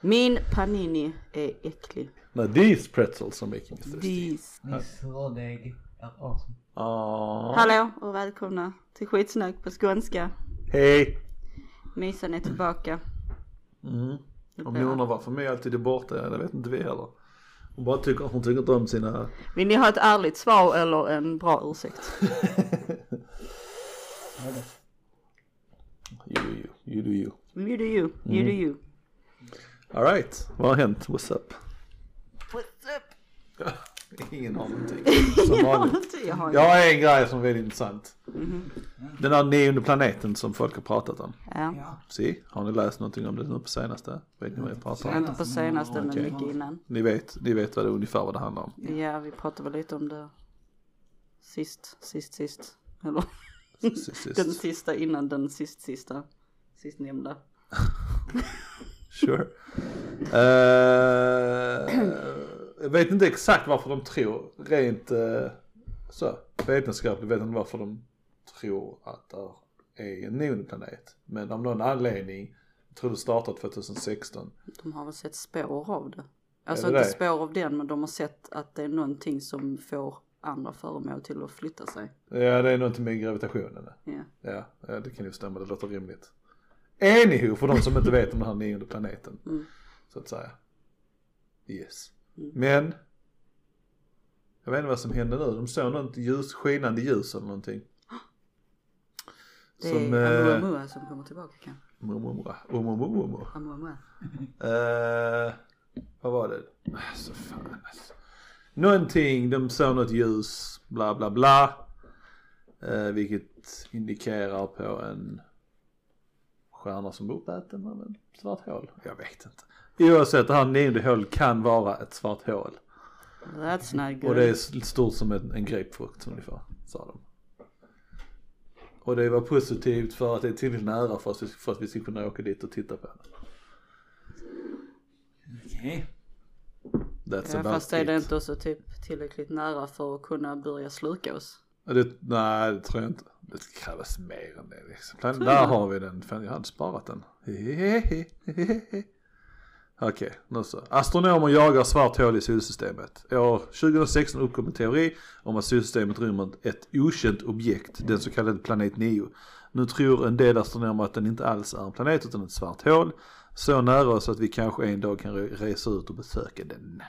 Min panini är äcklig. No, these pretzels are making thirsty. Dis. This rådägg är awesome. Aww. Hallå och välkomna till skitsnack på skånska. Hej! Mysan är tillbaka. Mm. Om ni undrar varför mig alltid är borta, ja, det vet inte vi heller. Hon bara tycker, hon tycker inte om sina... Vill ni ha ett ärligt svar eller en bra ursäkt? You do you, you do you. You do you, you do you. Alright, vad har hänt? What's up? What's up? Ingen har någonting. Som vanligt. Jag har Jag har en grej som är väldigt intressant. Den här nionde planeten som folk har pratat om. Ja. Se, har ni läst någonting om det nu på senaste? Vet ni vad jag pratar om? Inte på senaste men Okej. mycket innan. Ni vet, ni vet vad det ungefär vad det handlar om. Ja vi pratade väl lite om det sist, sist, sist. Eller Sist, sist. den sista innan den sist sista. Sist nämnda. Sure. Eh, jag vet inte exakt varför de tror, rent uh, så vetenskapligt vet jag inte varför de tror att det är en nionde planet. Men av någon anledning, jag tror det startade 2016. De har väl sett spår av det. Alltså det inte spår av den men de har sett att det är någonting som får andra föremål till att flytta sig. Ja det är någonting med gravitationen. Ja, ja det kan ju stämma, det låter rimligt. Anywho, för de som inte vet om den här nionde planeten. Mm. Så att säga. Yes. Mm. Men. Jag vet inte vad som hände nu. De såg något ljus, skinande ljus eller någonting. Det Som, är eh, Amuamua som kommer tillbaka kanske. Umumumumum. Amuamua. Eh, vad var det? Alltså fan alltså. Någonting, de såg något ljus, bla bla bla. Eh, vilket indikerar på en stjärna som uppäten av en svart hål. Jag vet inte. Oavsett, det här nionde hålet kan vara ett svart hål. That's not good. Och det är stort som en, en grapefrukt ungefär, sa de. Och det var positivt för att det är tillräckligt nära för att, vi- för att vi ska kunna åka dit och titta på det. Okej. That's ja, about fast är det it. inte också typ tillräckligt nära för att kunna börja sluka oss? Det, nej, det tror jag inte. Det krävs mer än det liksom. Plan, där har vi den. Fan, jag hade sparat den. Okej, nu så. Astronomer jagar svart hål i solsystemet. År 2016 uppkom en teori om att solsystemet rymmer ett okänt objekt, den så kallade planet 9. Nu tror en del astronomer att den inte alls är en planet utan ett svart hål. Så nära oss att vi kanske en dag kan resa ut och besöka den.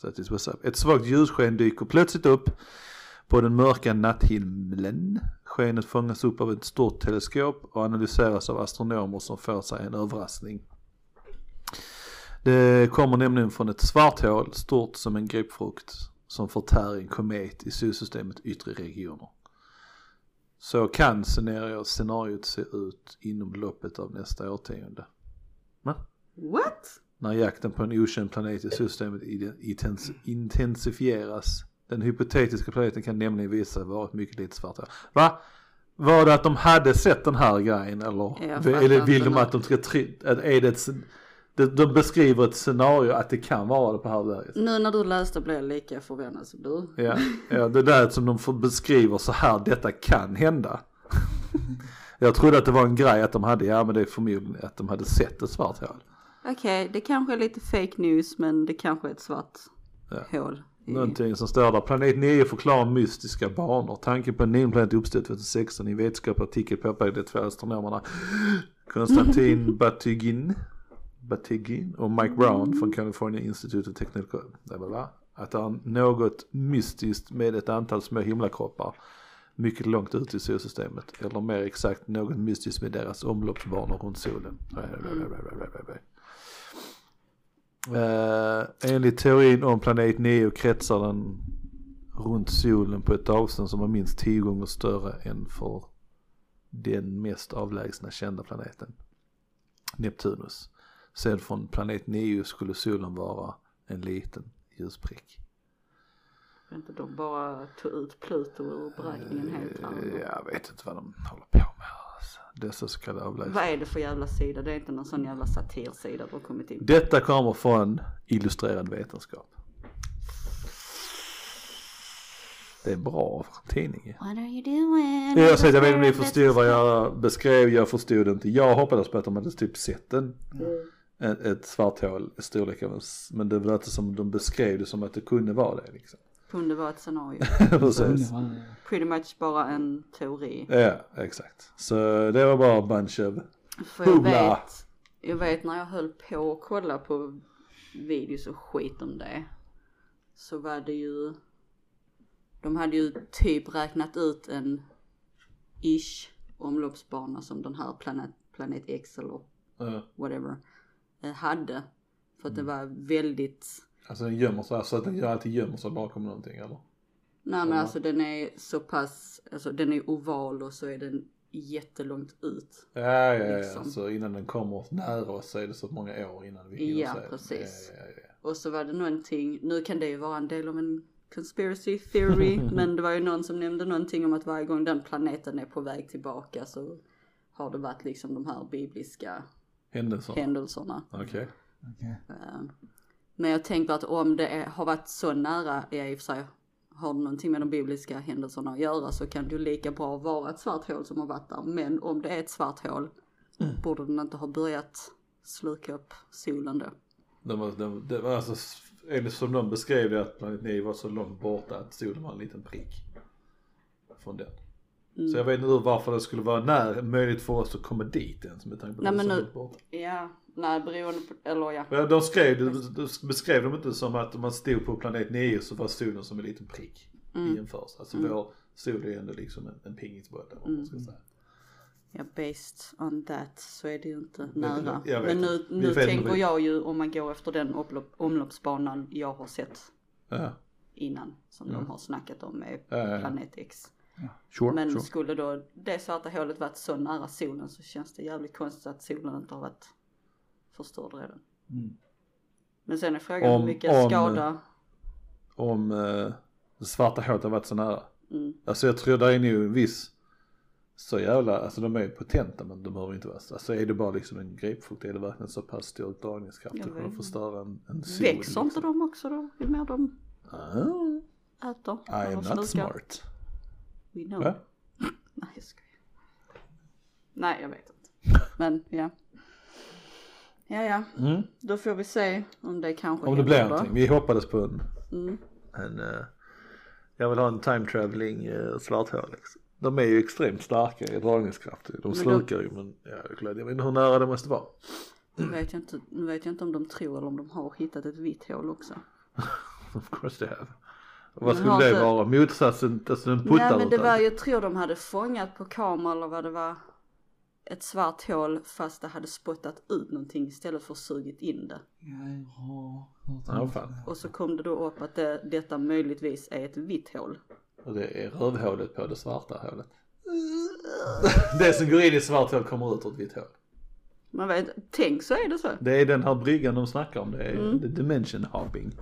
Så att det är. Ett svagt ljussken dyker plötsligt upp på den mörka natthimlen. Skenet fångas upp av ett stort teleskop och analyseras av astronomer som får sig en överraskning. Det kommer nämligen från ett svart hål stort som en grapefrukt som förtär en komet i solsystemets yttre regioner. Så kan scenario- scenariot se ut inom loppet av nästa årtionde. What? När jakten på en okänd planet i intens- intensifieras. Den hypotetiska planeten kan nämligen visa sig vara ett mycket litet svart hål. Va? Var det att de hade sett den här grejen eller? Eller vill de att de ska att är det ett, de, beskriver ett scenario att det kan vara det på det här läget. Nu när du läste blev jag lika förvånad som du. Ja, ja, det där som de får beskriver så här, detta kan hända. Jag trodde att det var en grej att de hade, ja men det är förmodligen att de hade sett ett svart hål. Okej, det kanske är lite fake news men det kanske är ett svart Ja. hål. Någonting som står där. Planet 9 förklarar mystiska banor. Tanken på en ny planet uppstod 2016 i en vetenskaplig artikel påpekade de två astronomerna Konstantin Batygin, Batygin och Mike Brown från California Institute of Technical att det är något mystiskt med ett antal små himlakroppar mycket långt ut i solsystemet. Eller mer exakt något mystiskt med deras omloppsbanor runt solen. Eh, enligt teorin om planet Neo kretsar den runt solen på ett avstånd som är minst tio gånger större än för den mest avlägsna kända planeten. Neptunus. Sedd från planet Neo skulle solen vara en liten ljusprick. Inte de bara tog ut Pluto ur beräkningen helt här? Eh, Jag vet inte vad de håller på. Dessa så kallade avlägsna. Vad är det för jävla sida? Det är inte någon sån jävla satirsida du har kommit in på. Detta kommer från illustrerad vetenskap. Det är en bra tidning. What are you doing? Jag säger, jag vet inte om ni förstod vad jag beskrev, jag förstod inte. Jag hoppades på att de hade typ sett den. ett, ett svart hål i storlek av en, s- men det var inte som de beskrev det som att det kunde vara det liksom. Kunde vara ett scenario. Precis. Pretty much bara en teori. Ja, exakt. Så det var bara en bunch of För jag vet, jag vet när jag höll på att kolla på videos och skit om det. Så var det ju, de hade ju typ räknat ut en ish omloppsbana som den här planet, planet X eller uh, whatever eh, hade. För att det Mm. var väldigt, Alltså den gömmer sig, så att den alltid gömmer sig bakom någonting eller? nej men alltså den är så pass, alltså den är oval och så är den jättelångt ut. Ja, ja, ja, Liksom. så innan den kommer nära oss så är det så många år innan vi hinner Ja, se precis. Ja, ja, ja, Och så var det någonting, nu kan det ju vara en del av en conspiracy theory, men det var ju någon som nämnde någonting om att varje gång den planeten är på väg tillbaka så har det varit liksom de här bibliska Händelser. händelserna. Okej. Okej. Eh, Men jag tänker att om det är, har varit så nära, ja i och för sig har det någonting med de bibliska händelserna att göra så kan det ju lika bra vara ett svart hål som har varit där. Men om det är ett svart hål borde den inte ha börjat sluka upp solen då. De var, de, det var alltså, enligt som de beskrev det att planet 9 var så långt borta att solen var en liten prick. Från den. Mm. Så jag vet inte varför det skulle vara när, möjligt för oss att komma dit ens med tanke på Nej, att det men nu- borta. Ja, nej beroende på, eller ja. Men de skrev, de, de beskrev dem inte som att om man stod på planet 9 så var solen som en liten prick Mm. i jämförelse. Alltså vår sol är ju ändå liksom en, en pingisboll eller vad man Mm. ska säga. Ja, based on that så är det ju inte nära. Men nu, nu tänker jag ju om man går efter den omlopp, omloppsbanan jag har sett Ja, innan som de har snackat om med Ja, ja, ja. Planet X. sure, Men sure. skulle då det svarta hålet varit så nära solen så känns det jävligt konstigt att solen inte har varit förstörd redan. Mm. Men sen är frågan Om- hur mycket om- skada. Om eh, det svarta hålet har varit så nära. Mm. Alltså jag tror det är nog en viss så jävla, alltså de är potenta men de behöver inte vara så. Alltså är det bara liksom en grapefrukt är det verkligen så pass stor dragningskraft att kunna förstöra en, en sol. Växer inte liksom. de också då? Ju mer de Ah, äter? I am not smart. We know. Va? Nej jag skojar. Nej jag vet inte. Men ja. Ja ja, Mm. då får vi se om det kanske Om det blir någonting. Vi hoppades på en, Mm. en eh, jag vill ha en time traveling uh, svarthål liksom. De är ju extremt starka i dragningskraft. De slukar ju men ja, jag vet inte hur nära det måste vara. Nu vet, jag inte, nu vet jag inte om de tror eller om de har hittat ett vitt hål också. Of course they have. Vad skulle det inte- vara? Motsatsen, alltså den puttar Nej men det var jag tror de hade fångat på kamera eller vad det var. Ett svart hål fast det hade spottat ut någonting istället för sugit in det. Ja, Ja, fan. Och så kom det då upp att det, detta möjligtvis är ett vitt hål. Och det är rövhålet på det svarta hålet. det som går in i svart hål kommer ut ur ett vitt hål. Man vet, tänk så är det så. Det är den här bryggan de snackar om. Det är Mm. the dimension hopping.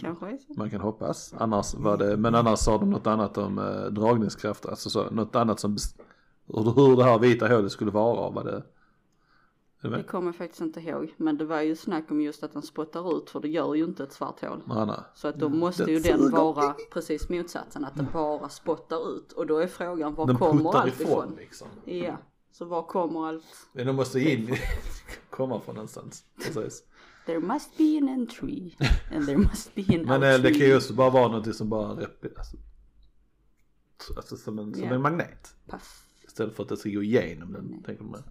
Kanske. Man kan hoppas. Annars var det, men annars sa de något annat om eh, dragningskraft. Alltså så, något annat som, hur, det här vita hålet skulle vara. Vad det, Det kommer jag faktiskt inte ihåg. Men det var ju snack om just att den spottar ut för det gör ju inte ett svart hål. Nej, nej. Så att då måste ju Det den vara precis motsatsen. Att den bara spottar ut. Och då är frågan var Den kommer allt ifrån ifrån? liksom. Ja. Så var kommer allt? Men de måste in, komma från någonstans. Precis. There must be an entry and there must be an Men eh, det outry. kan ju också bara vara något som bara rep- alltså, alltså som, en, som Ja. en magnet. Paff, Istället för att det ska gå igenom den, Nej. tänker man.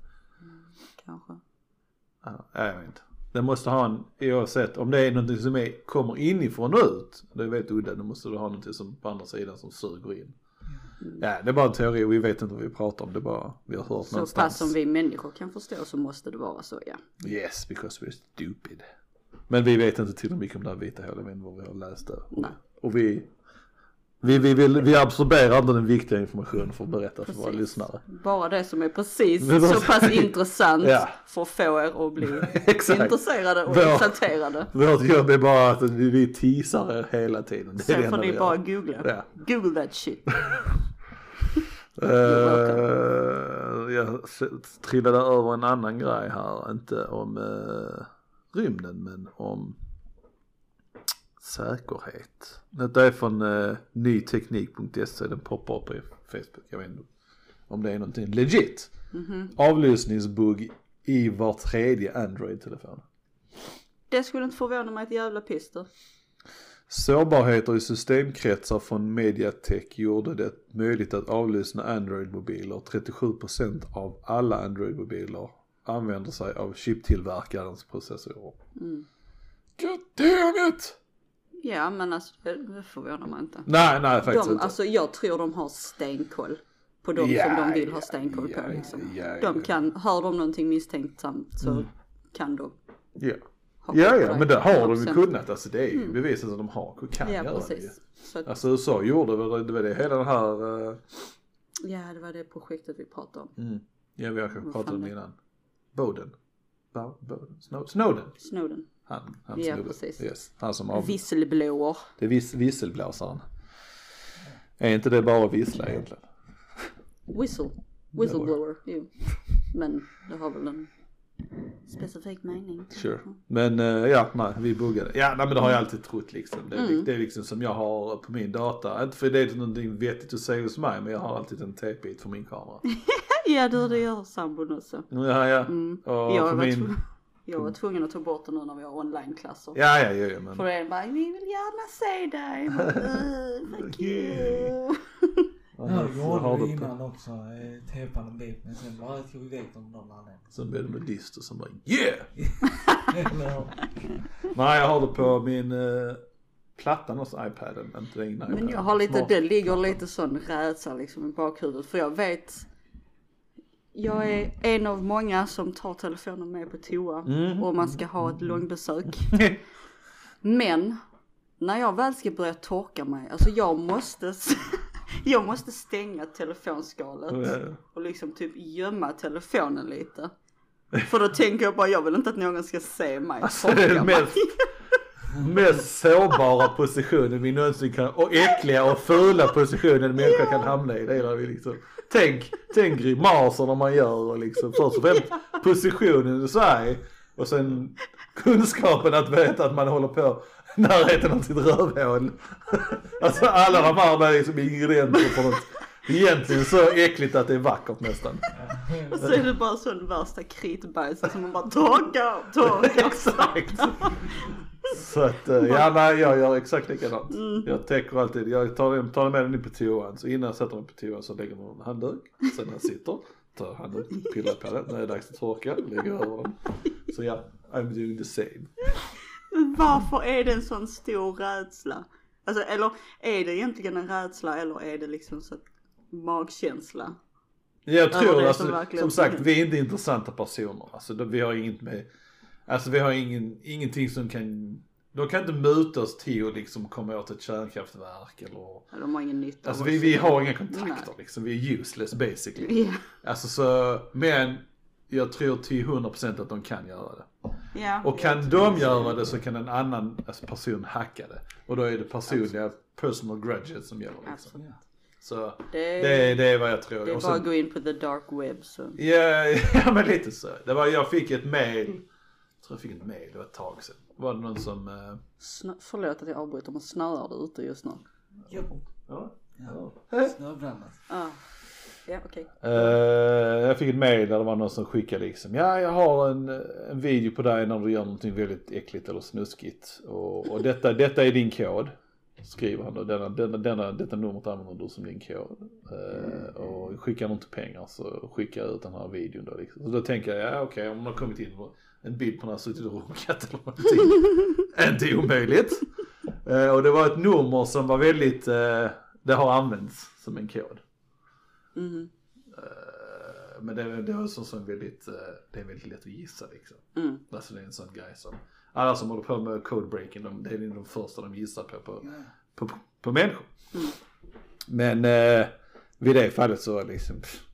kanske. Ja, jag vet inte. Den måste ha en, oavsett om det är någonting som är, kommer inifrån och ut. Det är väldigt udda, då måste du ha någonting som på andra sidan som suger in. Ja, det är bara en teori och vi vet inte vad vi pratar om. Det är bara, vi har hört Så någonstans. pass som vi människor kan förstå så måste det vara så ja. Yes, because we're stupid. Men vi vet inte till mycket om det här vita hålet, inte vad vi har läst där. Nej. Och vi, vi, vi, vill, vi absorberar inte den viktiga informationen för att berätta för våra Precis. lyssnare. Bara det som är precis så pass intressant Ja. för att få er att bli intresserade och Vår- exalterade. Vårt jobb är bara att vi, vi teasar er hela tiden. Det Sen får ni bara googla. Ja. Google that shit. Eh, jag trillade över en annan grej här, inte om uh, rymden men om säkerhet. Detta är från uh, nyteknik.se, den poppar upp i Facebook, jag vet inte om det är någonting legit. Avlyssningsbugg i var tredje Android-telefon. Det skulle inte förvåna mig ett jävla pister. Sårbarheter i systemkretsar från Mediatek gjorde det möjligt att avlyssna Android-mobiler. 37% av alla Android-mobiler använder sig av chiptillverkarens processorer. Mm. God damn it! Ja men alltså det det förvånar mig inte. Nej, nej faktiskt De, inte. alltså jag tror de har stenkoll på de Ja, som de vill ha ja, stenkoll ja, på liksom. De kan, hör de någonting misstänksamt så Mm. kan de Ja. ha Ja, ja, men det har de ju 100%. kunnat. Alltså det är ju bevisat att de har, kan Ja göra det precis. Så att, Alltså USA gjorde väl, det var det hela den här, eh, ja det var det projektet vi pratade om. mm, ja vi har kanske pratat om det det- innan. Bowden. Bo- Bowden. Snow- Snowden. Snowden. Han, han Ja, snubbe. precis. Yes. Han som av, Whistleblower. det är vis, visselblåsaren. Är inte det bara att vissla egentligen? Whistle. Whistleblower. Jo. Men det har väl en specifik mening. Sure. Men eh, ja, nej, vi buggade. Ja, nej, men det har jag alltid trott liksom. Det är, Mm. det är liksom som jag har på min data. Inte för det är någonting vettigt att säga hos mig, men jag har alltid en tejpbit för min kamera. Ja du det gör sambon också. Ja, ja. Mm. Och Jag för min... jag var tvungen att ta bort det nu när vi har onlineklasser. Ja, ja, ja, ja, men. För är bara, vi vill gärna se dig. Jag bara, "Uh, Fuck you. Ja, det gjorde har vi innan också. Eh, en bit. Men sen bara tog vi väck dem någon annan. Sen blev det nudist och sen bara yeah! Nej, jag har det på min uh, plattan hos iPaden, inte den egna Men jag har lite, det ligger lite sån rädsla liksom i bakhuvudet. För jag vet, jag är en av många som tar telefonen med på toa. Mm. Man ska ha ett långbesök. Men när jag väl ska börja torka mig, alltså jag måste, jag måste stänga telefonskalet Ja. och liksom typ gömma telefonen lite. För då tänker jag bara, jag vill inte att någon ska se mig Alltså, det är torka mig. mest, mest sårbara positionen vi någonsin kan, och äckliga och fula positionen en människa kan hamna i. Det är där vi liksom, tänk, tänk grimaserna man gör och liksom, först och främst positionen i Sverige och sen kunskapen att veta att man håller på närheten av sitt rövhål. Alltså alla de här är liksom ingredienser på något egentligen så äckligt att det är vackert nästan. Och så är det bara sån värsta kritbajs som man bara torkar, torkar. Exakt. Så att, eh, ja nej jag gör exakt likadant. Mm. Jag täcker alltid, jag tar, tar med den in på toan. Så innan jag sätter den på toan så lägger man en handduk. Sen när jag sitter, tar handduken, pillar på den. När det är dags att torka, lägger över den. Så ja, I'm doing the same. Men varför är det en sån stor rädsla? Alltså eller är det egentligen en rädsla eller är det liksom så att magkänsla? Jag Ja, tror alltså, som som sagt vi är inte intressanta personer. Alltså vi har inget med, alltså vi har ingen, ingenting som kan, de kan inte muta oss till att liksom komma åt ett kärnkraftverk eller Ja, de har ingen nytta Alltså vi, vi har inga kontakter Nej. liksom, vi är useless basically. Ja, Alltså så, men jag tror till 100% att de kan göra det. ja. Och kan de göra det så kan en annan alltså, person hacka det. Och då är det personliga, personal grudges som gäller liksom. Absolut. Så Det, det, det är vad jag tror. det är bara att gå in på the dark web så. Ja, ja men lite så. Det var, jag fick ett mail, tror jag fick ett mail, det var ett tag sedan. Var det någon som, eh, Snö, förlåt att jag avbryter men snöar det ute just nu? Jo. ja, Ja. Snöblandat. Ah. Ja okej. Eh, jag fick ett mail där det var någon som skickade liksom, ja jag har en, en video på dig när du gör någonting väldigt äckligt eller snuskigt. Och, och detta, detta är din kod. Skriver han då, denna, denna, denna, detta numret använder du som din kod. Eh, och skickar han inte pengar så skickar jag ut den här videon då liksom. Så då tänker jag, ja okej om man har kommit in på en bild på när han suttit och runkat eller någonting. inte omöjligt. Eh, och det var ett nummer som var väldigt, eh, det har använts som en kod. Mhm. Eh, Men det, det var så, så väldigt, eh, det är väldigt lätt att gissa liksom. Mm. Alltså det är en sån grej som, alla som håller på med codebreaking, de, det är de första de gissar på, på, på, på människor. Mm. Men vid det fallet så liksom, pff,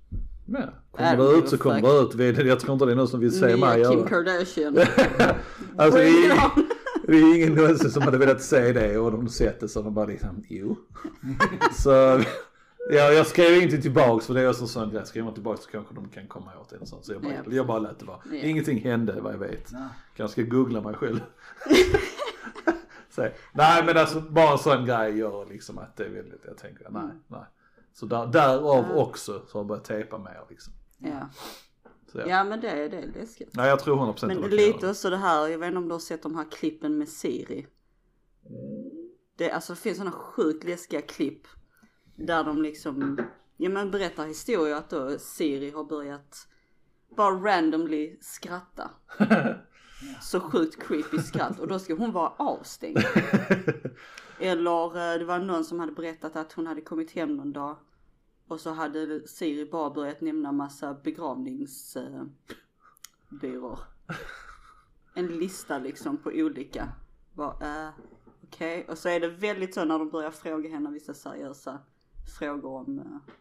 ja, kommer Äh, det ut så kommer det ut. Vi- Jag tror inte det är någon som vill se mig Nya Kim göra Kardashian. Alltså det är, det är ingen någonsin som hade velat se det och de sett det så de bara liksom, jo. så ja, jag skrev inte tillbaks för det är också sånt, jag skriver man tillbaks så kanske de kan komma åt en sån. Så jag bara, Ja. jag bara lät det vara. Ja. Ingenting hände vad jag vet. Nej. Kanske googla mig själv. så, nej men alltså bara en sån grej gör liksom att det är väldigt, jag tänker nej, nej. Så där, därav Ja. också så har jag börjat tejpa mer liksom. Ja. Så, ja. Ja men det, är- det är läskigt. Nej jag tror 100% det Men var lite kul. också det här, jag vet inte om du har sett de här klippen med Siri. Det, alltså, det finns sådana sjukt läskiga klipp. Där de liksom, ja men berättar historier att då Siri har börjat bara randomly skratta. Så sjukt creepy skratt och då ska hon vara avstängd. Eller eh, det var någon som hade berättat att hon hade kommit hem någon dag och så hade Siri bara börjat nämna massa begravningsbyråer. En lista liksom på olika. Bara, eh, Okej, och så är det väldigt så när de börjar fråga henne vissa seriösa frågor om eh,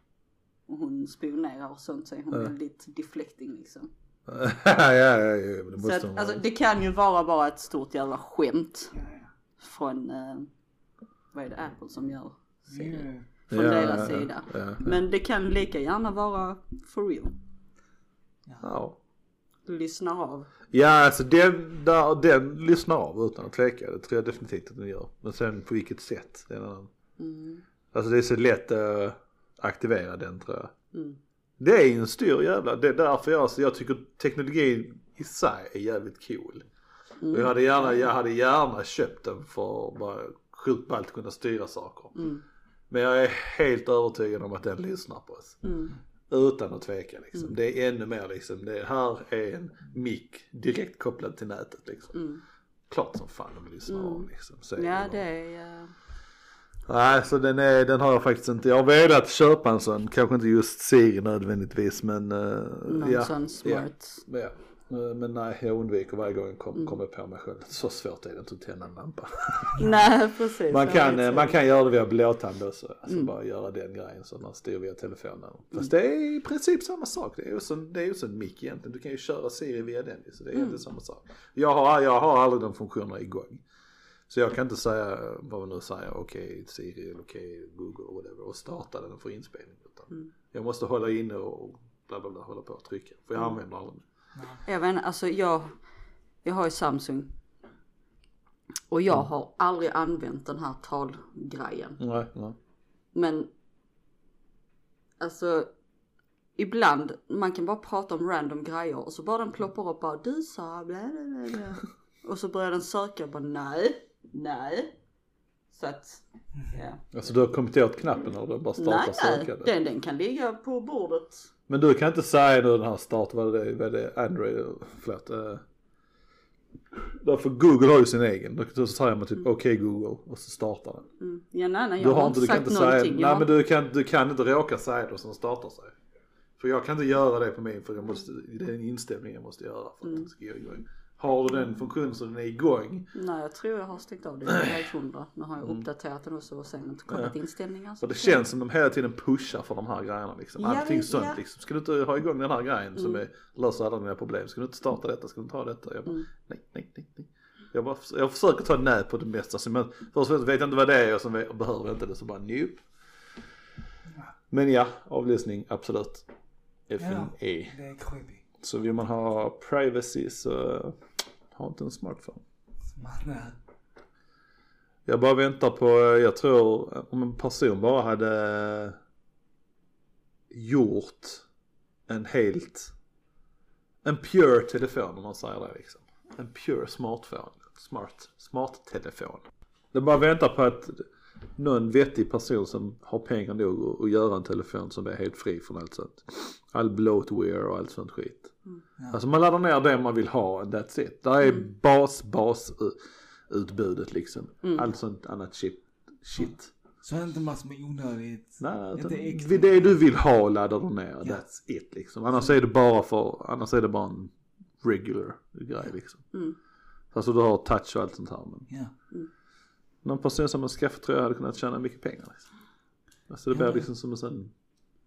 om hon spionerar och sånt så är hon väldigt deflecting liksom. ja, ja, ja, det måste att, alltså, det kan ju vara bara ett stort jävla skämt från, eh, vad är det Apple som gör? Siri? Ja, Från deras sida. Men det kan lika gärna vara for real. Ja. Lyssnar av. Ja, alltså den, där, den lyssnar av utan att tveka. Det tror jag definitivt att den gör. Men sen på vilket sätt, det är en annan. Mm. Alltså det är så lätt att aktivera den tror jag. Mm. Det är ju en stor jävla, det är därför jag, alltså, jag tycker teknologin i sig är jävligt cool. Mm. Jag hade gärna, jag hade gärna köpt den för att bara sjukt ballt kunna styra saker. Mm. Men jag är helt övertygad om att den lyssnar på oss. Mm. Utan att tveka liksom. Det är ännu mer liksom, det här är en mick direkt kopplad till nätet liksom. Mm. Klart som fan de lyssnar av liksom. Så är Ja det är, eh, Nej, så den, är, den har jag faktiskt inte. Jag har velat köpa en sån, kanske inte just Siri nödvändigtvis men uh, någon ja. sån smart. Ja. ja. Eh, Men nej, jag undviker varje gång jag Mm. kom, kommer på mig själv. Så svårt är det inte att tända en lampa. Nej precis. Man kan, eh, man kan göra det via blåtand också. Alltså Mm. bara göra den grejen så man styr via telefonen. Fast det är i princip samma sak. Det är ju som, det är ju som en mick egentligen. Du kan ju köra Siri via den så det är Mm. egentligen samma sak. Jag har, jag har aldrig de funktionerna igång. Så jag kan inte säga vad man nu säger, okej Siri eller okej Google och whatever och starta den för inspelning. Utan Mm. Jag måste hålla inne och bla bla bla hålla på och trycka. För Mm. jag använder aldrig Jag vet alltså jag, jag har ju Samsung. Och jag har aldrig använt den här talgrejen. Nej, nej. Men alltså ibland, man kan bara prata om random grejer och så bara den ploppar upp bara du sa bla bla bla. Och så börjar den söka och bara nej, nej. Så att, ja. Alltså du har kommit åt knappen eller du bara startar Nej, nej, sökande? den, den kan ligga på bordet. Men du kan inte säga nu den här start, vad är det, vad är det Android, förlåt. Uh, därför Google har ju sin egen. Då säger man typ okej Google och så startar den. Mm. Ja nej nej, Du jag har, har inte inte, du kan sagt inte säga, någonting. nej jag har... men du kan, du kan inte råka säga det och sen startar sig. För jag kan inte göra det på min för jag måste, det är en inställning jag måste göra för att Mm. det ska gå igång. Har du den funktionen så den är igång Nej jag tror jag har stängt av det, helt hundra. Nu har jag uppdaterat den också och sen inte kollat inställningar. och det känns som de hela tiden pushar för de här grejerna liksom. Ja, Allting men- sånt ja. liksom. Ska du inte ha igång den här grejen som Mm. är, löser alla dina problem? Ska du inte starta detta? Ska du inte ha detta? Jag bara, Mm. nej, nej, nej, nej. Jag, bara, jag försöker ta nät på det mesta. Så men, först och främst vet jag inte vad det är och så vet- behöver jag inte det så bara nope. Men ja, avlyssning absolut. FNE. det är creepy. Så vill man ha privacy så ha inte en smartphone. Äh, Jag bara väntar på, jag tror om en person bara hade gjort en helt, en pure telefon om man säger det liksom. En pure smartphone, smart, smart telefon. Det bara väntar på att någon vettig person som har pengar nog att- göra en telefon som är helt fri från allt sånt. All bloatware och allt sånt skit. Alltså man laddar ner det man vill ha and that's it. Där är bas, bas uh, utbudet liksom. Allt sånt annat shit. shit. så inte massor med onödigt. Nej, Inte det, du vill ha laddar du ner. Ja. That's it liksom. Annars är det bara för, annars är det bara en regular grej liksom. Mm. Alltså du har touch och allt sånt här. Men Ja. Någon person som har skaffat tror jag hade kunnat tjäna mycket pengar liksom. Alltså det blir Ja. liksom som en sån,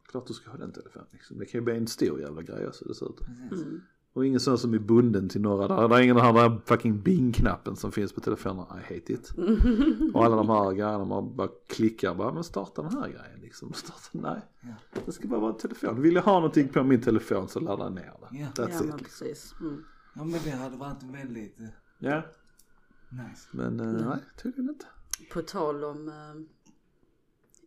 klart du ska ha den telefonen liksom. Det kan ju bli en stor jävla grej också dessutom. Mm. Och ingen sån som är bunden till några, där, där är ingen den här där fucking bing-knappen som finns på telefonerna, I hate it. Och alla de här grejerna man bara klickar, bara men starta den här grejen liksom. Starta, nej, Ja. det ska bara vara en telefon. Vill jag ha någonting på min telefon så laddar jag ner det. Ja. That's Ja men it. Liksom. precis. Mm. ja men det hade varit väldigt eh, Ja, nice. men eh, nej, tydligen inte. På tal om eh,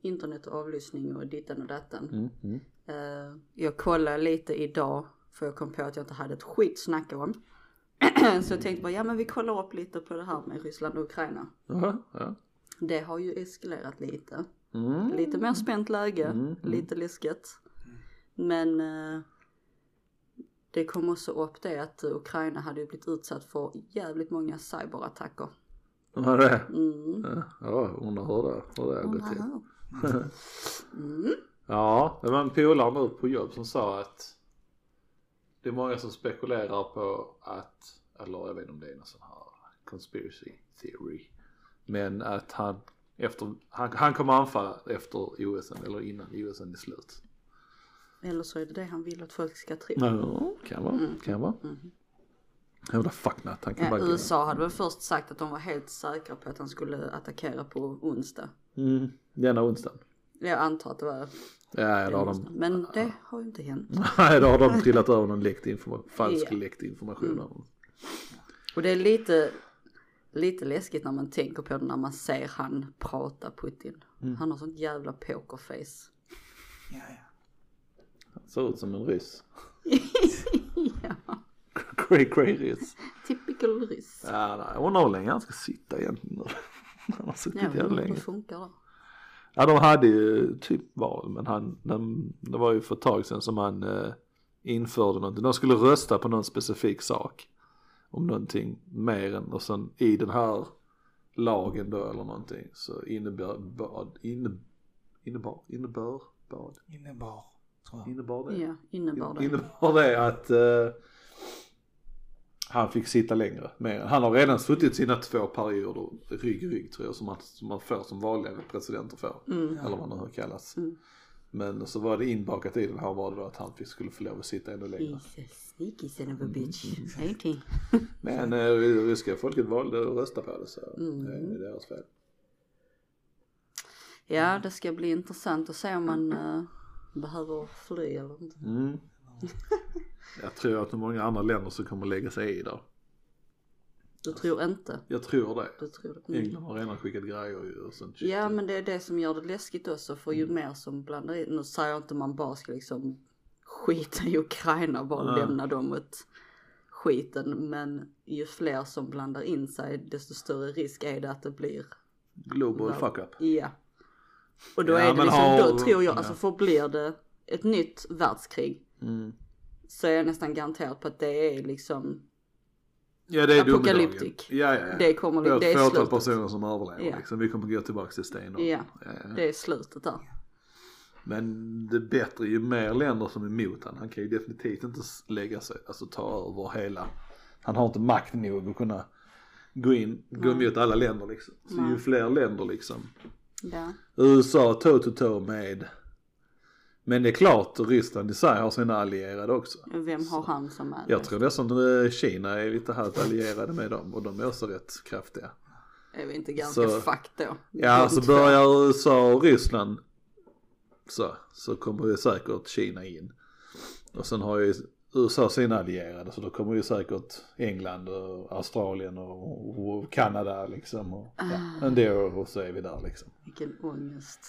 internet och avlyssning och dittan och dattan. Mm, mm. Eh, jag kollade lite idag För jag kom på att jag inte hade ett skit att snacka om. så jag tänkte bara, ja men vi kollar upp lite på det här med Ryssland och Ukraina. Jaha, ja. Det har ju eskalerat lite. Mm. Lite mer spänt läge, lite läskigt. Men eh, det kom också upp det att Ukraina hade ju blivit utsatt för jävligt många cyberattacker. Var det? Mm. Ja, undrar hur det, hur det gått till. Mm. Ja, det var en polare nu på jobb som sa att det är många som spekulerar på att, eller jag vet inte om det är någon sån här conspiracy theory, men att han efter, han, han kommer anfalla efter OSN eller innan OSN är slut. Eller så är det det han vill att folk ska tro. Ja, kan vara, kan vara. Jävla fucknut, han kan Ja. USA hade väl först sagt att de var helt säkra på att han skulle attackera på onsdag. Mm, denna onsdagen. Jag antar att det var Ja, då har de, Men det har ju inte hänt. nej, då har de trillat över någon läckt information, falsk Ja. läckt information. om- Och det är lite, lite läskigt när man tänker på det när man ser han prata Putin. Mm. Han har sånt jävla pokerface. Ja, ja. Ser ut som en ryss. ja, Cray cray ryss. typical ryss. Ja, nej, jag undrar hur länge han ska sitta egentligen. Han har suttit Ja, jävla länge. funkar det? Ja, de hade ju typ val, men han, de, det var ju för ett tag sedan som han eh, införde någonting. De skulle rösta på någon specifik sak. Om någonting mer än, och sen i den här lagen då eller någonting så innebär, bad, inne, innebar, innebär, bad, Innebar, tror jag. innebar det? Ja, innebar det. Innebar det att eh, han fick sitta längre. Mer. Han har redan suttit sina två perioder rygg i rygg tror jag som man, som man får som vanliga presidenter får. Mm. Eller vad det nu kallas. Mm. Men så var det inbakat i den här var det då att han fick, skulle få lov att sitta ännu längre. Sneaky son of a bitch. Ain't he? Men eh, ryska folket valde att rösta på det så Mm. det är deras fel. Ja, det ska bli intressant att se om man eh, behöver fly eller inte. Mm. Jag tror att det är många andra länder som kommer lägga sig i där. Du tror inte? Jag tror det. Du tror det? Mm. England har redan skickat grejer ju och sen Ja men det är det som gör det läskigt också för ju mer som blandar in, nu säger jag inte man bara ska liksom skita i Ukraina bara Nej. lämna dem åt skiten men ju fler som blandar in sig desto större risk är det att det blir Global fuck up. Ja. Och då Ja, är det liksom, har- då tror jag, ja. alltså förblir det ett nytt världskrig Mm. så är jag nästan garanterad på att det är liksom, Ja det är domedagen. Ja ja ja. det kommer, Det är det är fåtal slutet. personer som överlever Ja. liksom. Vi kommer gå tillbaka till sten Ja, ja. det är slutet där. Men det är bättre ju mer länder som är emot han. Han kan ju definitivt inte lägga sig, alltså ta över hela. Han har inte makt nog att kunna gå in, gå emot alla länder liksom. Så ju Nej. fler länder liksom. Ja. USA toe to toe med. Men det är klart Ryssland i sig har sina allierade också. Vem har han som är Jag tror nästan att Kina är lite halvt allierade med dem och de är också rätt kraftiga. Är vi inte ganska Så- fuck då? Ja, så börjar USA och Ryssland så, så kommer ju säkert Kina in. Och sen har ju USA sina allierade så då kommer ju säkert England och Australien och, och Kanada liksom. Och, ja, del och så är vi där liksom. Vilken ångest.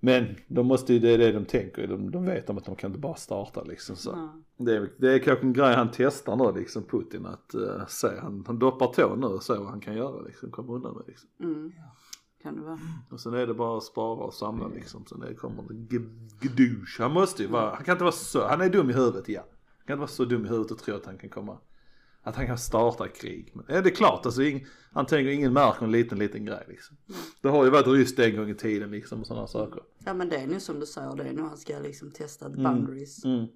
Men de måste ju, det är det de tänker, de, de vet om att de kan inte bara starta liksom så. Ja. Det är, det är kanske en grej han testar nu liksom Putin att uh, se, han, han doppar tå nu och ser vad han kan göra liksom, komma undan med liksom. Mm. Kan det vara. Och sen är det bara att spara och samla liksom. Sen är kommer det g- gdouche. Han måste ju vara, han kan inte vara så, han är dum i huvudet ja. Han kan inte vara så dum i huvudet och tro att han kan komma, att han kan starta krig. Men är det är klart alltså, ing, han tänker ingen märker en liten liten grej liksom. Det har ju varit ryskt en gång i tiden liksom och sådana saker. Ja men det är nu som du säger, det är nu han ska liksom testa the boundaries. Mm.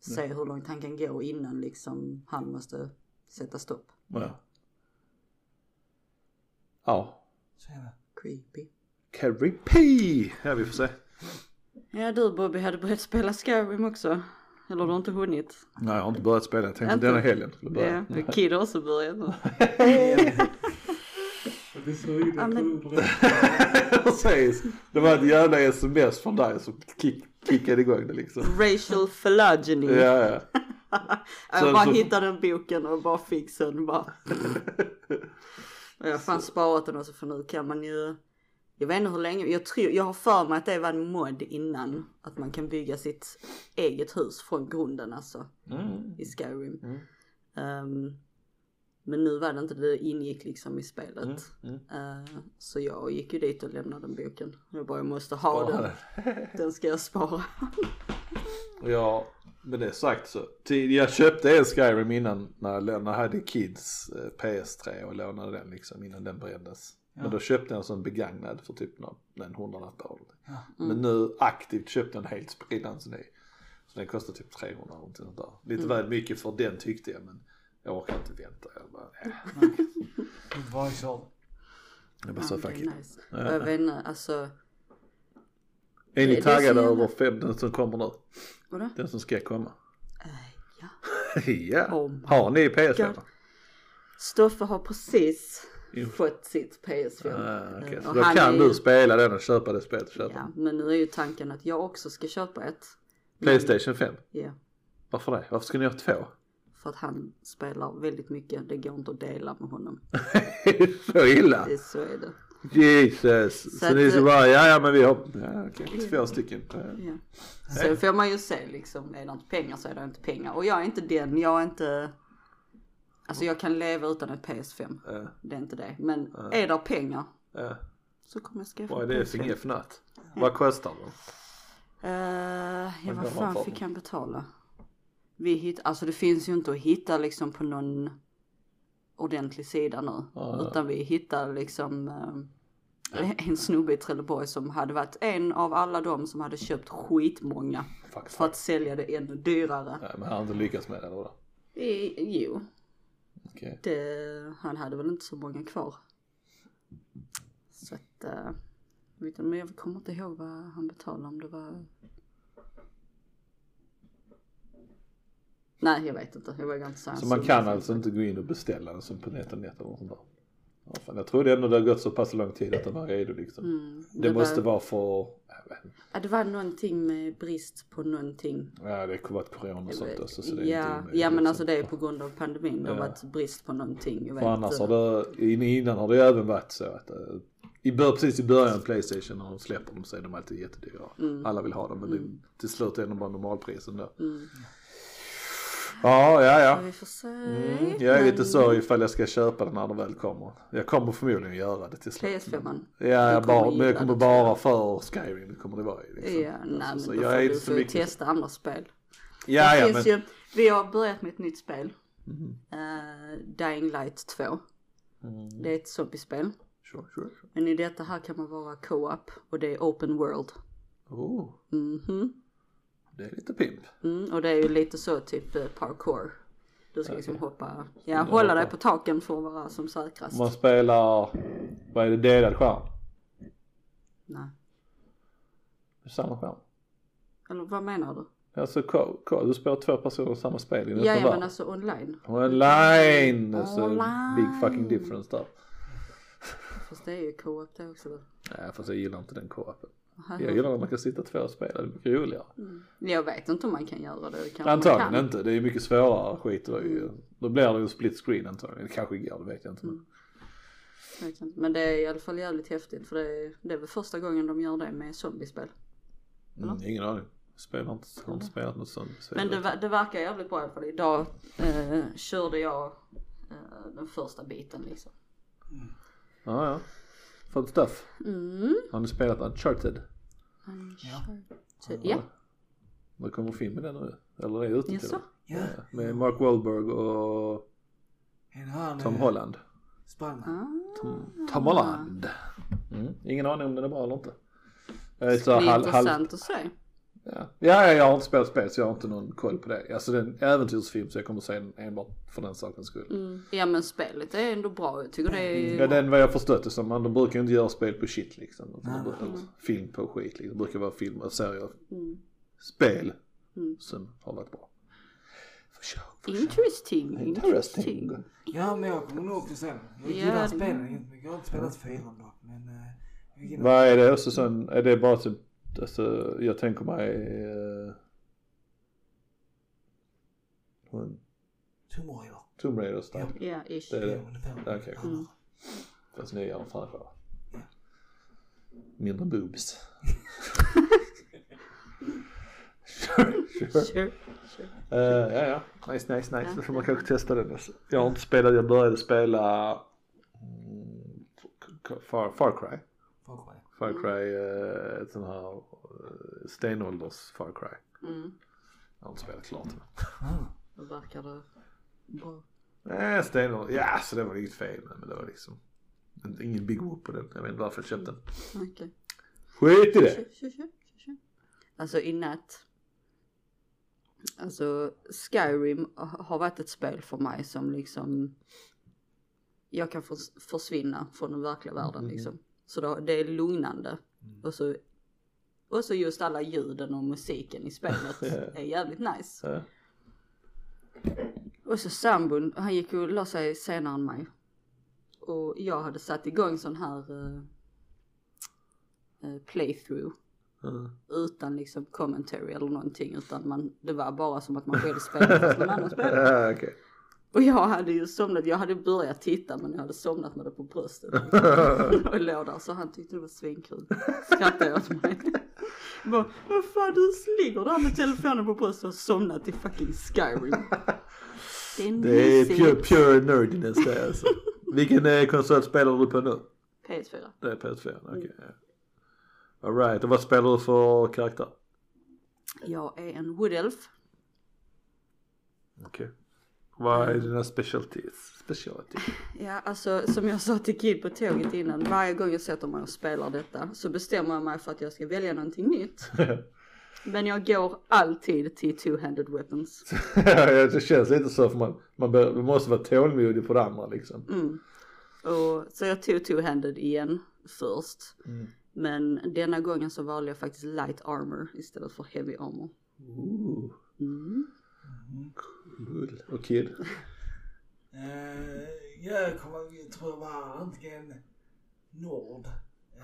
Se hur långt han kan gå innan liksom han måste sätta stopp. Ja. Ja. Så är det. Creepy. P. Ja vi får se. Ja du Bobby hade börjat spela Skyrim också. Eller du har inte hunnit? Nej jag har inte börjat spela, jag tänkte Inte? denna helgen skulle börja. Ja, Kid har också börjat nu. Ja, men- det. Precis. Det var ett jävla sms från dig som kick, kickade igång det liksom. Racial phylogeny. Ja ja. Jag bara så- hittade den boken och bara fick sen bara. Jag har fan sparat den också för nu kan man ju Jag vet inte hur länge, jag tror, jag har för mig att det var en mod innan. Att man kan bygga sitt eget hus från grunden alltså. Mm. I Skyrim. Mm. Ehm, men nu var det inte, det ingick liksom i spelet. Mm. Eh, så jag gick ju dit och lämnade den boken. Jag bara, jag måste ha Spara den. Den ska jag spara. Jag, med det sagt så, jag köpte en Skyrim innan när jag, när jag hade Kids eh, PS3 och lånade den liksom innan den brändes. Men då köpte jag en sån begagnad för typ en hundralapp eller någonting. Ja. Men nu aktivt köpte jag en helt sprillans ny. Så den kostar typ 300 eller någonting sånt där. Lite väl mycket för den tyckte jag men jag orkar inte vänta. Jag bara, äh. Kör. Jag bara så Ja, fuck det it. nice. Jag vet inte, alltså. Är ni taggade över fem, den som kommer nu? Vadå? Den som ska komma? Eh, ja. ja. Oh Har ni PS5? God. Stoffe har precis. Fått sitt PS5. Ah, okej. Eh, Så då kan är du ju- spela den och köpa det spelet. Köpa. Ja, men nu är ju tanken att jag också ska köpa ett. Playstation 5. Ja, Varför det? Varför ska ni ha två? för att han spelar väldigt mycket. Det går inte att dela med honom. så illa? Det, så är det. Jesus. Så, Så ni att, så eh, bara, ja ja men vi har, ja, okej, två stycken. Ja. Ja. Sen får man ju se liksom, är det inte pengar så är det inte pengar. Och jag är inte den, jag är inte, alltså jag kan leva utan ett PS5. Ja, Det är inte det. Men är det pengar ja. så kommer jag skaffa Vad är det för PS5. F-natt? Vad kostar det? Uh, ja, Vad fan fick han betala? Vi hitt, alltså det finns ju inte att hitta liksom på någon ordentlig sida nu. Ja. Utan vi hittade liksom eh, en snubbe i Trelleborg som hade varit en av alla de som hade köpt skitmånga Fuck, för fuck. att sälja det ännu dyrare. Ja, men han har inte lyckats med det vadå? I, jo, Okej. det, han hade väl inte så många kvar. Så att, uh, vet du, men jag kommer inte ihåg vad han betalade om det var. Nej jag vet inte, jag vågar inte säga. Så man kan alltså inte gå in och beställa den som på NetOnNet eller något sånt där? Ja, fan, jag trodde ändå det har gått så pass lång tid att den var redo liksom. Mm, Det, måste vara för. Ja, det var någonting med brist på någonting. ja det kommer varit corona och sånt också så det är ja, inte ja men liksom. alltså det är på grund av pandemin. Det har Ja. varit brist på någonting. Jag vet För annars har det, in- innan har det ju även varit så att eh, i bör, precis i början Playstation när de släpper dem så är de alltid jättedyra. Alla vill ha dem men det, till slut är de bara normalprisen då. Mm. Ja, ja, Ja, ja. vi får se. Mm, jag är Men lite sorg ifall jag ska köpa den när den väl kommer. Jag kommer förmodligen göra det till slut. PS5. Ja, jag bara, men jag kommer bara för Skyrim kommer det vara. Liksom. Ja, nej Alltså, så men då jag får är du så mycket. testa andra spel. Ja, det ja, men. ju, vi har börjat med ett nytt spel. Mhm. Eh, Dying Light 2. Mm, Det är ett zombiespel. sure, sure, sure. Men i detta här kan man vara co-op och det är open world. Oh, Mhm. Det är lite pimp. Mm, och det är ju lite så typ eh, parkour. Du ska liksom hoppa, ja jag hålla dig hoppa. på taken för att vara som säkrast. Man spelar, vad är det, delad skärm? Nej. Samma skärm? Eller vad menar du? Alltså du spelar två personer samma spel i en Ja, ja men alltså online. Online! Alltså, Online. big fucking difference där. Fast det är ju co-op det också. Nej fast jag gillar inte den co-open. Jag gillar när man kan sitta två och spela, det är mycket roligare. Jag vet inte om man kan göra det. kanske Antagligen kan. inte, det är mycket svårare skit. och ju- Då blir det ju split screen antagligen. Det kanske går, det vet jag inte. Mm. Men det är i alla fall jävligt häftigt för det är, det är väl första gången de gör det med zombiespel. Mm, ingen aning. Spelar inte, har inte spelat något sånt. Men det, det verkar jävligt bra i alla fall. Idag eh, körde jag eh, den första biten liksom. Ja, ja. Fun stuff. Mm. Har ni spelat Uncharted? Uncharted. Ja. Det kommer film med den nu. Eller är ute till det? Ja. Med Mark Wahlberg och Tom eh, Holland. sprang. Ah. Tom, Tom Holland. Mm. Ingen aning om den är bra eller inte. Så Det är halv, halv, intressant att se. Ja. ja, ja, jag har inte spelat spel så jag har inte någon koll på det. Alltså det är en äventyrsfilm så jag kommer se den enbart för den sakens skull. Mm. Ja men spelet är ändå bra. Jag tycker det är... Ja, den vad jag förstått det som, man, de brukar ju inte göra spel på shit liksom. De brukar, eller film på skit liksom. Det brukar vara film och serier. Mm. Spel Mm. som har varit bra. För sure, för sure. Interesting. Interesting. Ja men jag kommer nog också sen. Jag Ja, gillar det- spelen. Jag har inte spelat fyran dock men eh, Vad är det också sån, är det bara typ, alltså jag tänker mig uh, Tomb Raider. Tomb Raider style. Ja, ish. Det är det. Ja, okej. Mm. Fast nyare och fräschare. Mindre boobs. sure, sure. Sure. sure. Uh, ja, ja. Nice, nice, nice. Ja. Då får man kanske testa den. Alltså. Jag har inte spelat, jag började spela mm, Far, Far Cry. Fuck mig. Far Cry, uh, ett sånt här uh, stenålders Far Cry. Mm. Jag har inte spelat klart. Mm. Då verkar det bra. Nej, stenålder, ja så det var inget fel med men det var liksom ingen big whoop på den. Jag vet inte varför jag köpte den. Okej. Skit i det! Alltså i natt. Alltså Skyrim har varit ett spel för mig som liksom jag kan förs- försvinna från den verkliga världen Mhm. liksom. Så då, det är lugnande. Mm. Och så, och så just alla ljuden och musiken i spelet är jävligt nice. Och så sambon, han gick och la sig senare än mig. Och jag hade satt igång sån här uh, playthrough Mm. utan liksom commentary eller någonting utan man, det var bara som att man själv spelade fast någon annan spelade. Och jag hade ju somnat, jag hade börjat titta men jag hade somnat med det på bröstet. och låg där så han tyckte det var svinkul. Skrattade åt mig. Bara, vad fan du ligger där med telefonen på bröstet och somnat i fucking Skyrim. Det är Det är pure, pure nerdiness det alltså. Vilken eh, konsol spelar du på nu? PS4. Det är PS4, okej. ja. Alright, och vad spelar du för karaktär? Jag är en wood elf. Okej. Vad är dina specialties? Specialty? Ja, alltså som jag sa till Kid på tåget innan, varje gång jag sätter mig och spelar detta så bestämmer jag mig för att jag ska välja någonting nytt. Men jag går alltid till two-handed weapons. Ja, det känns lite så för man, man, bör, man måste vara tålmodig på det andra liksom. Mm. Och, så jag tog two-handed igen först. Mm. Men denna gången så valde jag faktiskt light armor istället för heavy armor. Ooh, Mm. Cool. Och Kid? Eh, jag kommer, tror jag var antingen Nord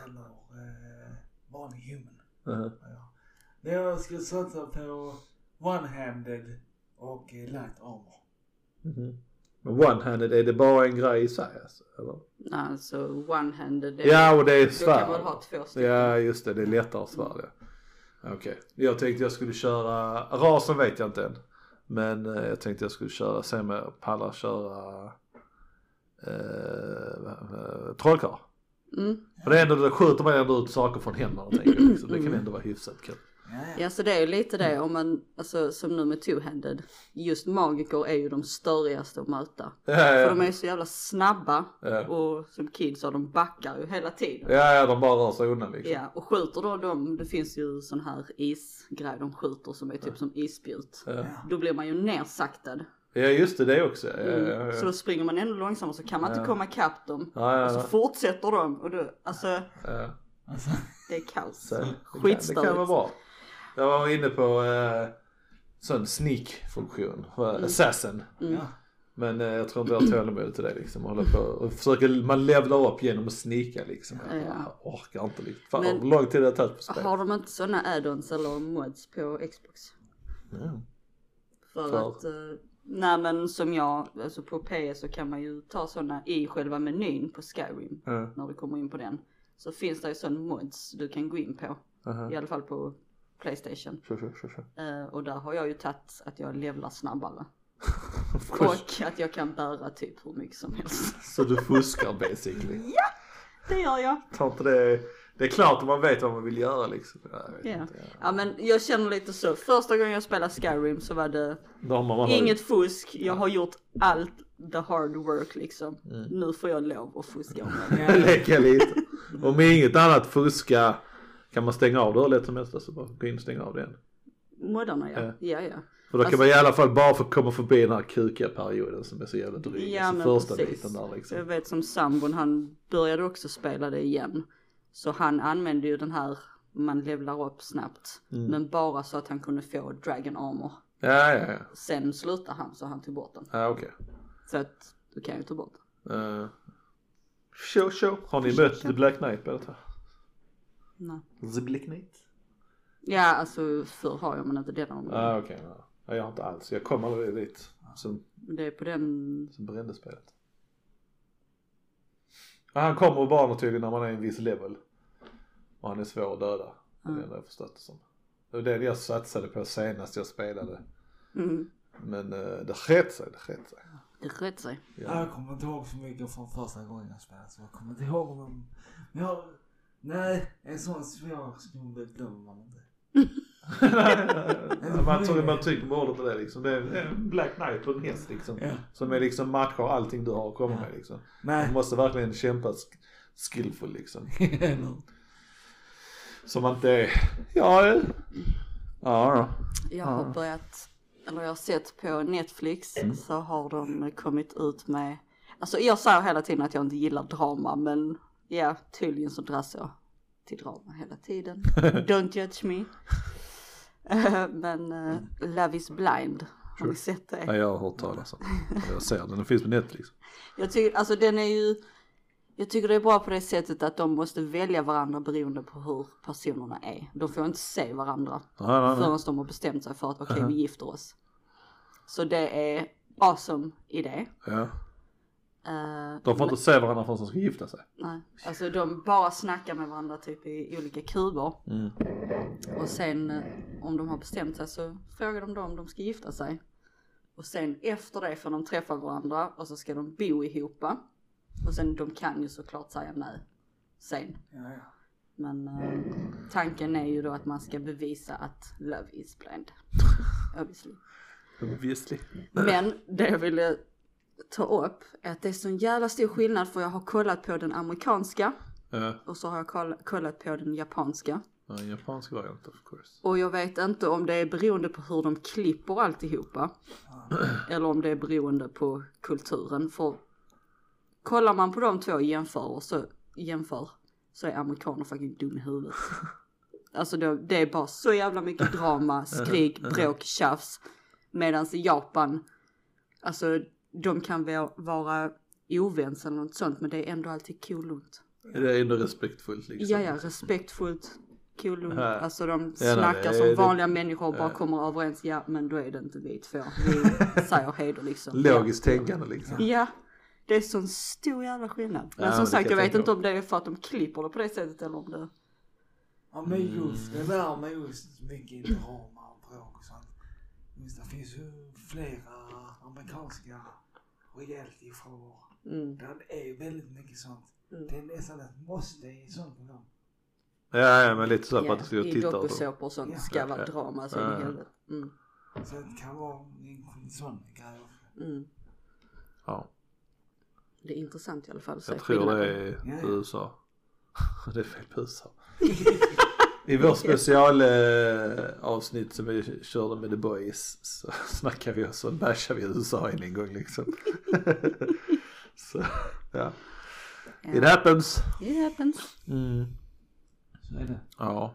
eller eh, vanlig human. Uh-huh. Ja. Men jag skulle satsa på one-handed och light armor. Mhm. Men one-handed, är det bara en grej i sig alltså? Eller? Alltså one-handed, Ja, och det är då kan man ha två stycken. Ja, just det, det är lättare svärd ja. Okej, jag tänkte jag skulle köra, rasen vet jag inte än. Men eh, jag tänkte jag skulle köra, se om jag pallar köra eh, trollkarl. Mm. För det är ändå, det skjuter man ändå ut saker från händerna tänker jag liksom. Det kan ändå vara hyfsat kul. Ja, ja. Ja så det är ju lite det om man, alltså som nu med two-handed. Just magiker är ju de störigaste att möta. Ja, För de ja, är så jävla snabba Ja. och som kids så de backar ju hela tiden. ja, ja, de bara rör sig undan liksom. Ja, och skjuter då de, det finns ju sån här isgrej de skjuter som är typ som isspjut. Ja. Då blir man ju nersaktad. Ja just det, det också. Ja, ja, Mm. ja. Så då springer man ännu långsammare så kan man inte Ja. komma ikapp dem. Ja, ja, Och så ja. fortsätter de och då, alltså ja. Alltså, det är kaos. Så, det, Skitstörigt. kan vara bra. Jag var inne på eh, sån sneak-funktion, för assassin. Mm. ja. Men eh, jag tror inte jag har tålamod till det liksom. Hålla på och försöka, man levlar upp genom att snika liksom. Ja. jag orkar inte liksom. Fan Men- hur lång tid det har tagit på spel. Har de inte såna add-ons eller mods på Xbox? Ja. För, För? att, eh, nej men som jag, alltså på PS så kan man ju ta såna i själva menyn på Skyrim. Ja. När du kommer in på den. Så finns det ju sån mods du kan gå in på. Aha. I alla fall på Playstation. Kör, kör, kör. Eh, och där har jag ju tagit att jag levlar snabbare. Och att jag kan bära typ hur mycket som helst. Så du fuskar basically. Det gör jag. Inte det, det är klart om man vet vad man vill göra liksom. Jag Ja. inte, ja. ja men jag känner lite så. Första gången jag spelade Skyrim så var det Då har inget fusk. Jag har gjort allt the hard work liksom. Mm. Nu får jag lov att fuska om det. Ja, Leka lite. Om inget annat fuska kan man stänga av lätt som helst. Alltså bara gå in och stänga av det igen. Moddarna ja. Ja. Ja ja. För då kan Alltså- man i alla fall bara få komma förbi den här kukiga perioden som är så jävla dryg. Ja, alltså första precis. biten där Så liksom. jag vet som sambon han började också spela det igen. Så han använde ju den här man levlar upp snabbt. Mm. Men bara så att han kunde få Dragon Armor. Ja, ja, ja. Sen slutade han så han tog bort den. Ja, okej. Så att du kan ju ta bort den. Uh, show, show. Har ni mött The Black Knight på detta? Nej. The Black Knight? Ja alltså förr har jag men inte den armor. Ja, ah, okej. ja. Ja, jag har inte alls. Jag kom aldrig dit. Sen, Det är på den, sen brände spelet. Ja, han kommer bara tydligen när man är i en viss level. Och han är svår att döda. Det är det jag förstått det som. Det var det jag satsade på senast jag spelade. Mm. Men eh, det sket sig, det sket sig. Det sköt sig. Ja. Jag kommer inte ihåg så mycket från första gången jag spelade så jag kommer inte ihåg om jag... Men jag... Nej, en sån svår snubbe glömmer man inte. man tar man tycker på ordet på det liksom. Det är en Black Knight på en häst liksom. Ja. Som är liksom matchar allting du har att komma med liksom. Man Nej. måste verkligen kämpa sk- skillful liksom. Som man inte är, ja, ja då. Jag har börjat, eller jag har sett på Netflix så har de kommit ut med, alltså jag säger hela tiden att jag inte gillar drama men ja tydligen så dras jag till drama hela tiden. Don't judge me. Eh, men uh, Love is blind, har ni sett det? Ja, jag har hört talas om den. Jag ser den, den finns på Netflix. Jag tycker, alltså den är ju, jag tycker det är bra på det sättet att de måste välja varandra beroende på hur personerna är. De får inte se varandra Nej, nej, nej. förrän de har bestämt sig för att okej vi gifter oss. Så det är awesome idé. Ja. Uh, De får inte se varandra förrän de ska gifta sig. nej, alltså de bara snackar med varandra typ i olika kuber. Mm. Och sen eh, om de har bestämt sig så frågar de då om de ska gifta sig. Och sen efter det får de träffa varandra och så ska de bo ihop. Och sen de kan ju såklart säga nej sen. Ja, ja. Men eh, tanken är ju då att man ska bevisa att love is blind. Obviously. Obviously. Men det jag ville ta upp är att det är sån jävla stor skillnad för jag har kollat på den amerikanska Ja, och så har jag koll- kollat på den japanska. ja, en japansk variant of course. Och jag vet inte om det är beroende på hur de klipper alltihopa. Eller om det är beroende på kulturen. För kollar man på de två och jämför, och så, jämför så är amerikaner fucking dum i huvudet. Alltså det, det är bara så jävla mycket drama, skrik, bråk, tjafs. Medan i Japan, alltså de kan vara, vara ovänns eller något sånt men det är ändå alltid cool lugnt. Det är ändå respektfullt liksom. Ja, ja, respektfullt. Cool lugnt. Ja. Alltså de Ja, nej, snackar det- som det- vanliga människor och bara Ja. kommer överens. Ja, men då är det inte vi två. Vi säger då liksom. Logiskt tänkande liksom. Ja, det är sån stor jävla skillnad. Men Ja, som men det sagt, jag jag vet inte om det är för att de klipper det på det sättet eller om det... Ja men just det där med just mycket drama och bråk och sånt. Just det finns ju flera amerikanska realityfrågor. Mm. Det är ju väldigt mycket sånt. Mm. Det är nästan ett måste i sånt program. Ja, ja men lite så för Ja, att det ska I titta så. dokusåpor och sånt Ja. ska vara Ja. drama så Ja, i helvete. Mm. Så det kan vara en sån grej också. Mm. Ja, Det är intressant i alla fall att se jag tror det skillnaden. är Ja, ja. USA. det är fel på USA. I vår special eh, avsnitt som vi körde med The Boys så snackar vi och så bashar vi USA en en gång liksom. så ja, it happens. It happens. Mm. Så är det. Ja,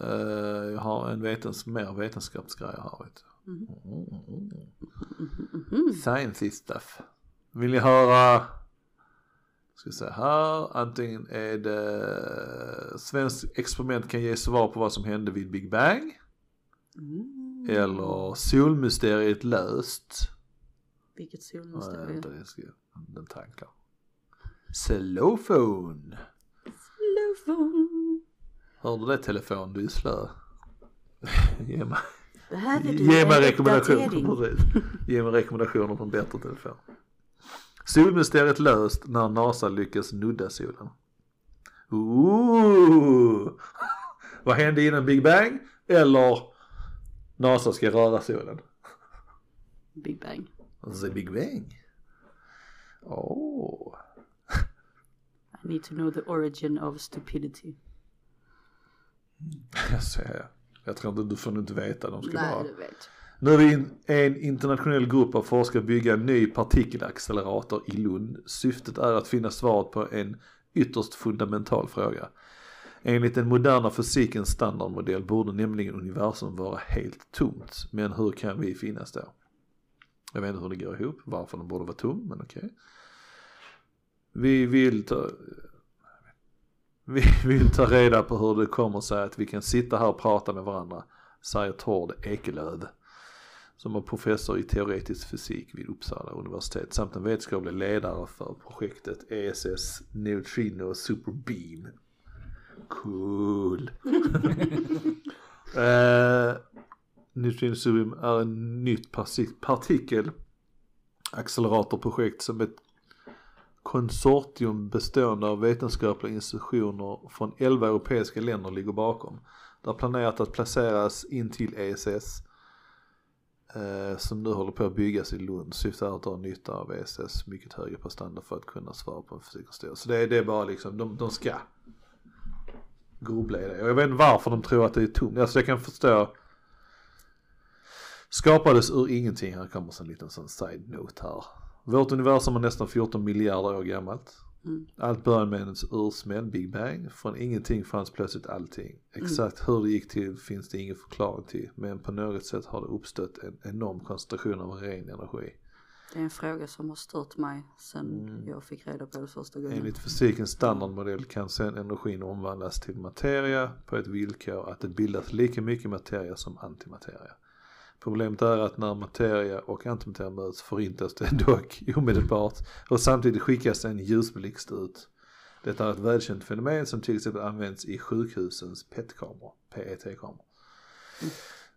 eh, jag har en vetens, mer vetenskapsgrej här vet du. Mhm. Science stuff. Vill ni höra, ska se här, antingen är det svenskt experiment kan ge svar på vad som hände vid Big Bang. Mm. Eller solmysteriet löst. Vilket Nej, solmysterium. vänta, jag ska, den tankar. Cellofone. Telefon. Hörde du det telefon, du är slö. Ge mig, Behöver du ge mig rekommendationer. Ge mig rekommendationer på en bättre telefon. Solmysteriet löst när NASA lyckas nudda solen. Ooh. Vad hände innan Big Bang? Eller NASA ska röra solen? Big Bang. The Big Bang. Åh. I need to know the origin of stupidity. Jag ser. Jag tror inte, du får inte veta. De ska Nej, bara... du vet. Nu är vi en internationell grupp av forskare bygga en ny partikelaccelerator i Lund. Syftet är att finna svaret på en ytterst fundamental fråga. Enligt den moderna fysikens standardmodell borde nämligen universum vara helt tomt. Men hur kan vi finnas då? Jag vet inte hur det går ihop, varför den borde vara tom, men okej. Vi vill ta... Vi vill ta reda på hur det kommer sig att vi kan sitta här och prata med varandra, säger Tord Ekelöv som är professor i teoretisk fysik vid Uppsala universitet samt en vetenskaplig ledare för projektet ESS Neutrino Super Beam. Cool. uh, Neutrinosurium är en nytt parti- partikelacceleratorprojekt som ett konsortium bestående av vetenskapliga institutioner från 11 europeiska länder ligger bakom. Det är planerat att placeras in till ESS Eh, som nu håller på att byggas i Lund. Syftet är att dra nytta av ESS mycket högre prestanda för att kunna svara på en fysikförståelse. Så det, är- det är bara liksom, de, de ska grubbla i det. Och jag vet inte varför de tror att det är tomt. Alltså jag kan förstå Skapades ur ingenting, här kommer en liten sån side-note här. Vårt universum är nästan 14 miljarder år gammalt. Mm. Allt började med en ursmäll, Big Bang. Från ingenting fanns plötsligt allting. Exakt hur det gick till finns det ingen förklaring till. Men på något sätt har det uppstått en enorm koncentration av ren energi. Det är en fråga som har stört mig sen jag fick reda på det första gången. Enligt fysikens standardmodell kan sedan energin omvandlas till materia på ett villkor att det bildas lika mycket materia som antimateria. Problemet är att när materia och antimateria möts förintas det dock omedelbart och samtidigt skickas en ljusblixt ut. Detta är ett välkänt fenomen som till exempel används i sjukhusens PET-kameror, PET-kameror.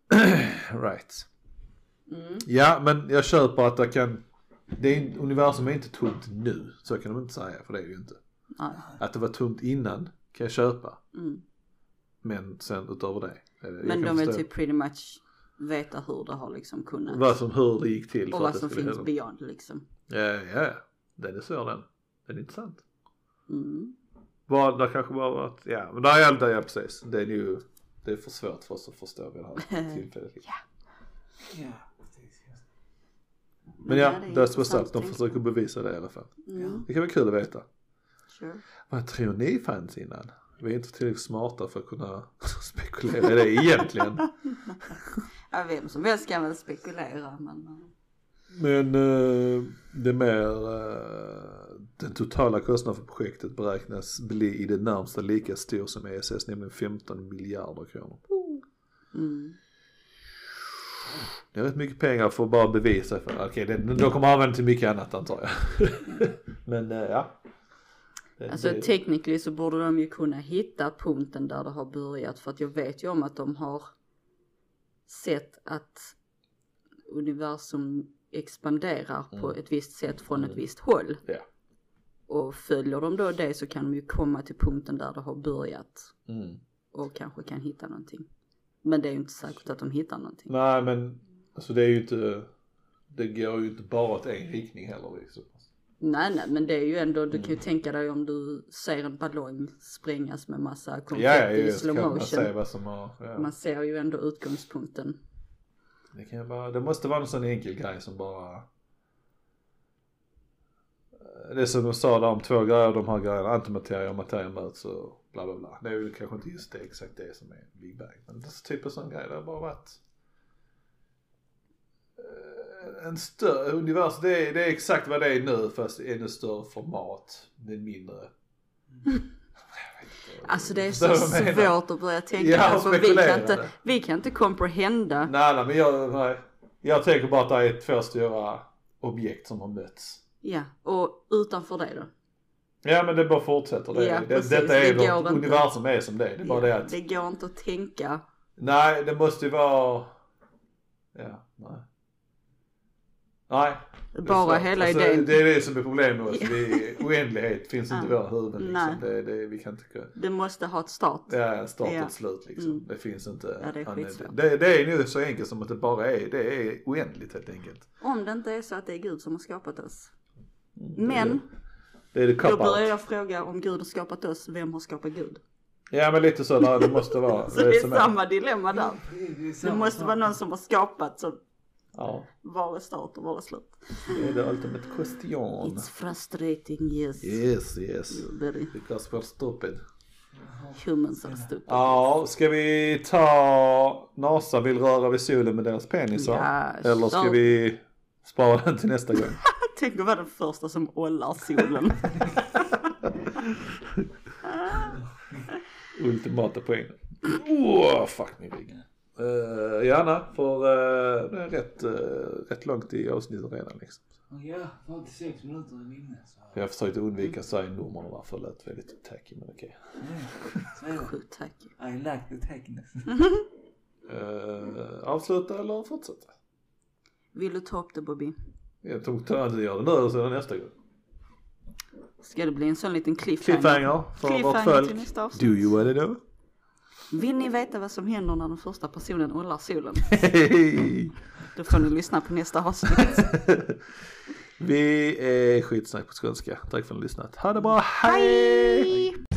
right. Mm. Ja men jag köper att det kan, det är, universum är inte tomt nu, så kan de inte säga för det är det ju inte. Nej. Att det var tomt innan kan jag köpa. Mm. Men sen utöver det. är det- jag Men de förstå typ pretty much veta hur det har liksom kunnat. Vad som, hur det gick till och för vad som finns hända. beyond liksom. Ja, ja, ja. Den är svår den. Den är intressant. Mm. Vad, det kanske bara var att, ja men där är allt ja precis. Det är ju, det är för svårt för oss att förstå vid det här tillfället. Ja. Men ja, det är intressant up. De försöker bevisa det i alla fall. Mm. Det kan vara kul att veta. Sure. Vad tror ni fanns innan? Vi är inte tillräckligt smarta för att kunna spekulera i det egentligen. Ja, vem som helst kan väl spekulera men. eh, Men eh, det mer, eh, den totala kostnaden för projektet beräknas bli i det närmsta lika stor som ESS, nämligen 15 miljarder kronor. Mm. Det är rätt mycket pengar för att bara bevisa för, okej okay, de kommer använda till mycket annat antar jag. Men eh, ja. Alltså det- technically så borde de ju kunna hitta punkten där det har börjat för att jag vet ju om att de har sett att universum expanderar på ett visst sätt från ett visst håll. Ja. Och följer de då det så kan de ju komma till punkten där det har börjat Mm. och kanske kan hitta någonting. Men det är ju inte säkert att de hittar någonting. Nej men, alltså det är ju inte, det går ju inte bara åt en riktning heller liksom. Nej nej men det är ju ändå, du kan Mm. ju tänka dig om du ser en ballong sprängas med massa konfetti Ja, ja, i slow kan man motion. se vad som har, ja. Man ser ju ändå utgångspunkten. Det kan bara, det måste vara någon sån enkel grej som bara Det är som de sa där om två grejer, de här grejerna, antimateria och materia möts och bla bla bla. Det är ju kanske inte just det exakt det som är Big Bang. Men det är typ en sån grej, det har bara varit eh, en större universum, det är, det är exakt vad det är nu fast i ännu större format med mindre. Alltså det är så menar? svårt att börja tänka Ja, för vi kan, inte, det. vi kan inte comprehenda. Nej, nej men jag, nej. jag tänker bara att det är två stora objekt som har mötts. Ja, och utanför det då? Ja men det bara fortsätter. Det, Ja, det, precis. detta är Det vårt universum är som det är. Det är bara det Ja, att, det går inte att tänka. nej det måste ju vara, ja, nej. Nej. det är Bara hela alltså, idén. Det är det som är problemet med oss. Vi, oändlighet finns inte i våra huvuden Nej. liksom. Det, det, vi kan inte, Det måste ha ett start. ja start och Ja. slut liksom. Mm. Det finns inte. Ja, det är skitsvårt. det, det är nu så enkelt som att det bara är, det är oändligt helt enkelt. Om det inte är så att det är Gud som har skapat oss. Mm, Men Det är det då börjar jag fråga om Gud har skapat oss, vem har skapat Gud? Ja men lite så det måste vara. Så det är som samma dilemma där. Det är Det måste vara någon som har skapat så Ja, var är start och var är slut? det är the ultimate question. It's frustrating yes. Yes, yes. Very Because we're stupid. humans are stupid. Ja, ska vi ta NASA vill röra vid solen med deras penisar? Ja, Eller ska vi spara den till nästa gång? Tänk att vara den första som ollar solen. Ultimata poäng. Åh, oh, fuck min rygg. Uh, gärna, för uh, det är rätt, uh, rätt långt i avsnittet redan liksom. Ja, 46 minuter är inne så. Jag försökte undvika att säga numren där för det lät väldigt tacky men okej. Ja. Sjukt tack. I like the techness. Uh, avsluta eller fortsätta? Vill du ta upp det Bobby? Jag tog att du gör det nu är det nästa gång. Ska det bli en sån liten cliffhanger? Cliffhanger för vårt Cliffhanger till folk. Do you wanna know? Vill ni veta vad som händer när den första personen ollar solen? Då får ni lyssna på nästa avsnitt. Vi är skitsnack på skånska. Tack för att ni har lyssnat. Ha det bra, hej! Hej!